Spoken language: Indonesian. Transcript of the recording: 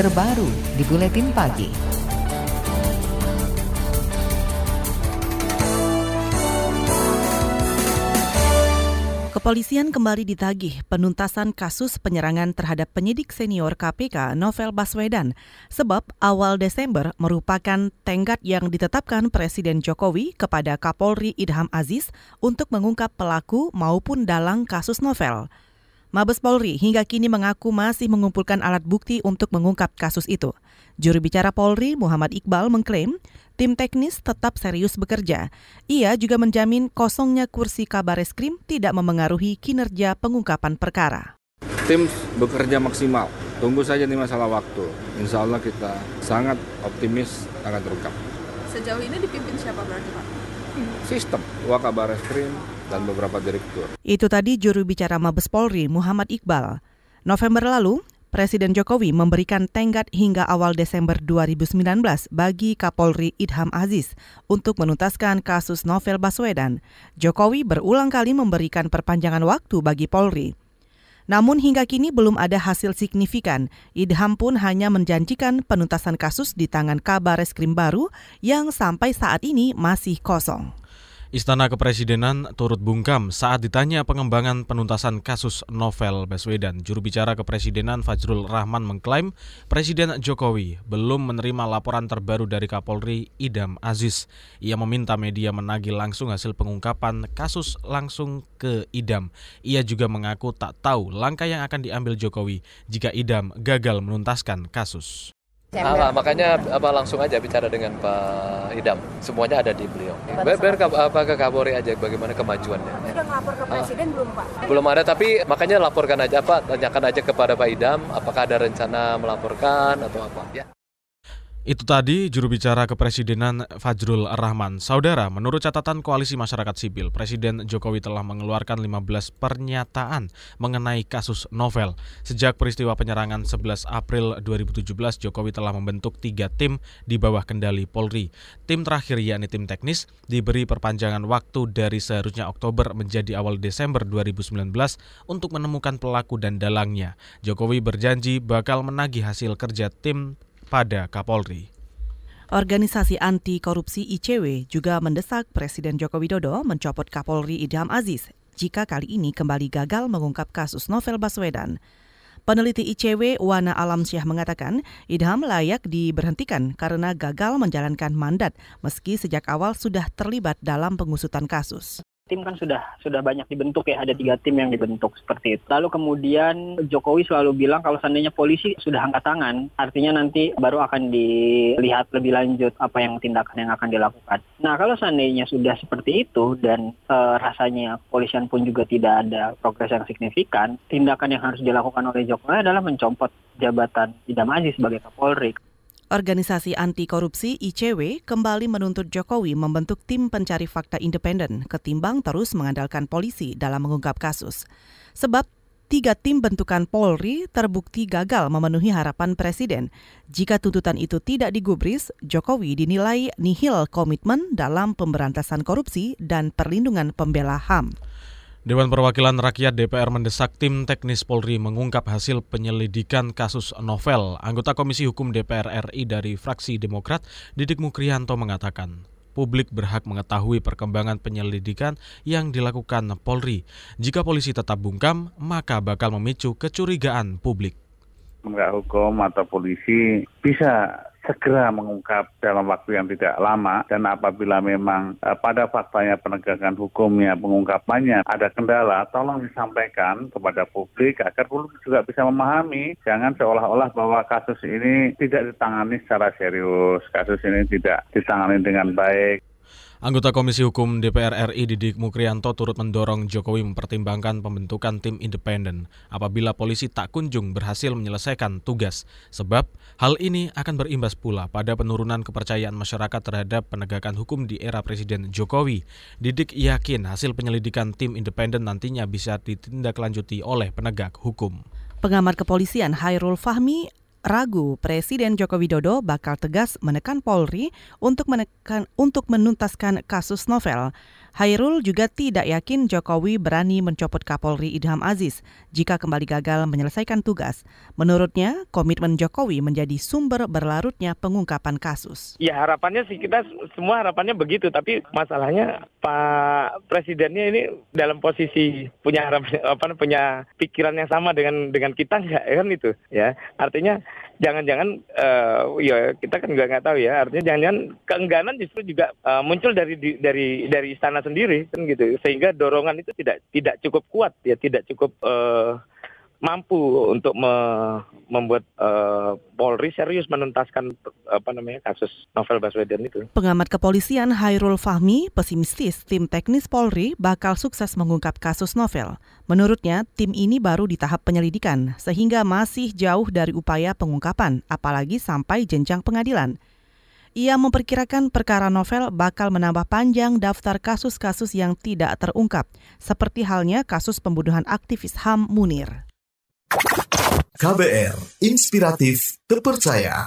terbaru di Buletin Pagi. Kepolisian kembali ditagih penuntasan kasus penyerangan terhadap penyidik senior KPK Novel Baswedan sebab awal Desember merupakan tenggat yang ditetapkan Presiden Jokowi kepada Kapolri Idham Aziz untuk mengungkap pelaku maupun dalang kasus Novel. Mabes Polri hingga kini mengaku masih mengumpulkan alat bukti untuk mengungkap kasus itu. Juru bicara Polri Muhammad Iqbal mengklaim tim teknis tetap serius bekerja. Ia juga menjamin kosongnya kursi kabar eskrim tidak memengaruhi kinerja pengungkapan perkara. Tim bekerja maksimal. Tunggu saja nih masalah waktu. Insya Allah kita sangat optimis akan terungkap. Sejauh ini dipimpin siapa berarti Pak? Sistem, Wakabar Eskrim, dan beberapa direktur. Itu tadi juru bicara Mabes Polri Muhammad Iqbal. November lalu, Presiden Jokowi memberikan tenggat hingga awal Desember 2019 bagi Kapolri Idham Aziz untuk menuntaskan kasus Novel Baswedan. Jokowi berulang kali memberikan perpanjangan waktu bagi Polri. Namun hingga kini belum ada hasil signifikan. Idham pun hanya menjanjikan penuntasan kasus di tangan kabar reskrim baru yang sampai saat ini masih kosong. Istana Kepresidenan turut bungkam saat ditanya pengembangan penuntasan kasus novel Baswedan. Juru bicara Kepresidenan Fajrul Rahman mengklaim Presiden Jokowi belum menerima laporan terbaru dari Kapolri Idam Aziz. Ia meminta media menagih langsung hasil pengungkapan kasus langsung ke Idam. Ia juga mengaku tak tahu langkah yang akan diambil Jokowi jika Idam gagal menuntaskan kasus. Ah, makanya apa langsung aja bicara dengan Pak Idam. Semuanya ada di beliau. Biar apa ke Kapolri aja bagaimana kemajuannya. Sudah melapor ke Presiden ah. belum Pak? Belum ada tapi makanya laporkan aja Pak, tanyakan aja kepada Pak Idam apakah ada rencana melaporkan atau apa ya. Itu tadi juru bicara kepresidenan Fajrul Rahman. Saudara, menurut catatan Koalisi Masyarakat Sipil, Presiden Jokowi telah mengeluarkan 15 pernyataan mengenai kasus novel. Sejak peristiwa penyerangan 11 April 2017, Jokowi telah membentuk tiga tim di bawah kendali Polri. Tim terakhir yakni tim teknis diberi perpanjangan waktu dari seharusnya Oktober menjadi awal Desember 2019 untuk menemukan pelaku dan dalangnya. Jokowi berjanji bakal menagih hasil kerja tim pada Kapolri. Organisasi anti korupsi ICW juga mendesak Presiden Joko Widodo mencopot Kapolri Idham Aziz jika kali ini kembali gagal mengungkap kasus Novel Baswedan. Peneliti ICW Wana Alam Syah mengatakan Idham layak diberhentikan karena gagal menjalankan mandat meski sejak awal sudah terlibat dalam pengusutan kasus tim kan sudah sudah banyak dibentuk ya. Ada tiga tim yang dibentuk seperti itu. Lalu kemudian Jokowi selalu bilang kalau seandainya polisi sudah angkat tangan artinya nanti baru akan dilihat lebih lanjut apa yang tindakan yang akan dilakukan. Nah kalau seandainya sudah seperti itu dan e, rasanya polisian pun juga tidak ada progres yang signifikan tindakan yang harus dilakukan oleh Jokowi adalah mencopot jabatan Idam Aziz sebagai Kapolri Organisasi anti korupsi ICW kembali menuntut Jokowi membentuk tim pencari fakta independen ketimbang terus mengandalkan polisi dalam mengungkap kasus. Sebab tiga tim bentukan Polri terbukti gagal memenuhi harapan Presiden. Jika tuntutan itu tidak digubris, Jokowi dinilai nihil komitmen dalam pemberantasan korupsi dan perlindungan pembela HAM. Dewan Perwakilan Rakyat DPR mendesak tim teknis Polri mengungkap hasil penyelidikan kasus novel. Anggota Komisi Hukum DPR RI dari fraksi Demokrat, Didik Mukrianto mengatakan, publik berhak mengetahui perkembangan penyelidikan yang dilakukan Polri. Jika polisi tetap bungkam, maka bakal memicu kecurigaan publik. Penegak hukum atau polisi bisa segera mengungkap dalam waktu yang tidak lama. Dan apabila memang uh, pada faktanya penegakan hukumnya pengungkapannya ada kendala tolong disampaikan kepada publik agar publik juga bisa memahami. Jangan seolah-olah bahwa kasus ini tidak ditangani secara serius. Kasus ini tidak ditangani dengan baik Anggota Komisi Hukum DPR RI Didik Mukrianto turut mendorong Jokowi mempertimbangkan pembentukan tim independen apabila polisi tak kunjung berhasil menyelesaikan tugas. Sebab hal ini akan berimbas pula pada penurunan kepercayaan masyarakat terhadap penegakan hukum di era Presiden Jokowi. Didik yakin hasil penyelidikan tim independen nantinya bisa ditindaklanjuti oleh penegak hukum. Pengamat kepolisian Hairul Fahmi ragu Presiden Joko Widodo bakal tegas menekan Polri untuk menekan untuk menuntaskan kasus novel. Hairul juga tidak yakin Jokowi berani mencopot Kapolri Idham Aziz jika kembali gagal menyelesaikan tugas. Menurutnya, komitmen Jokowi menjadi sumber berlarutnya pengungkapan kasus. Ya harapannya sih kita semua harapannya begitu, tapi masalahnya Pak Presidennya ini dalam posisi punya harapan apa punya pikiran yang sama dengan dengan kita nggak kan itu ya. Artinya jangan-jangan uh, ya kita kan nggak nggak tahu ya artinya jangan-jangan keengganan justru juga uh, muncul dari dari dari istana sendiri kan gitu sehingga dorongan itu tidak tidak cukup kuat ya tidak cukup uh, mampu untuk me membuat uh, Polri serius menuntaskan apa namanya kasus Novel Baswedan itu. Pengamat kepolisian Hairul Fahmi pesimistis tim teknis Polri bakal sukses mengungkap kasus Novel. Menurutnya, tim ini baru di tahap penyelidikan sehingga masih jauh dari upaya pengungkapan, apalagi sampai jenjang pengadilan. Ia memperkirakan perkara novel bakal menambah panjang daftar kasus-kasus yang tidak terungkap, seperti halnya kasus pembunuhan aktivis HAM Munir. KBR, inspiratif, terpercaya.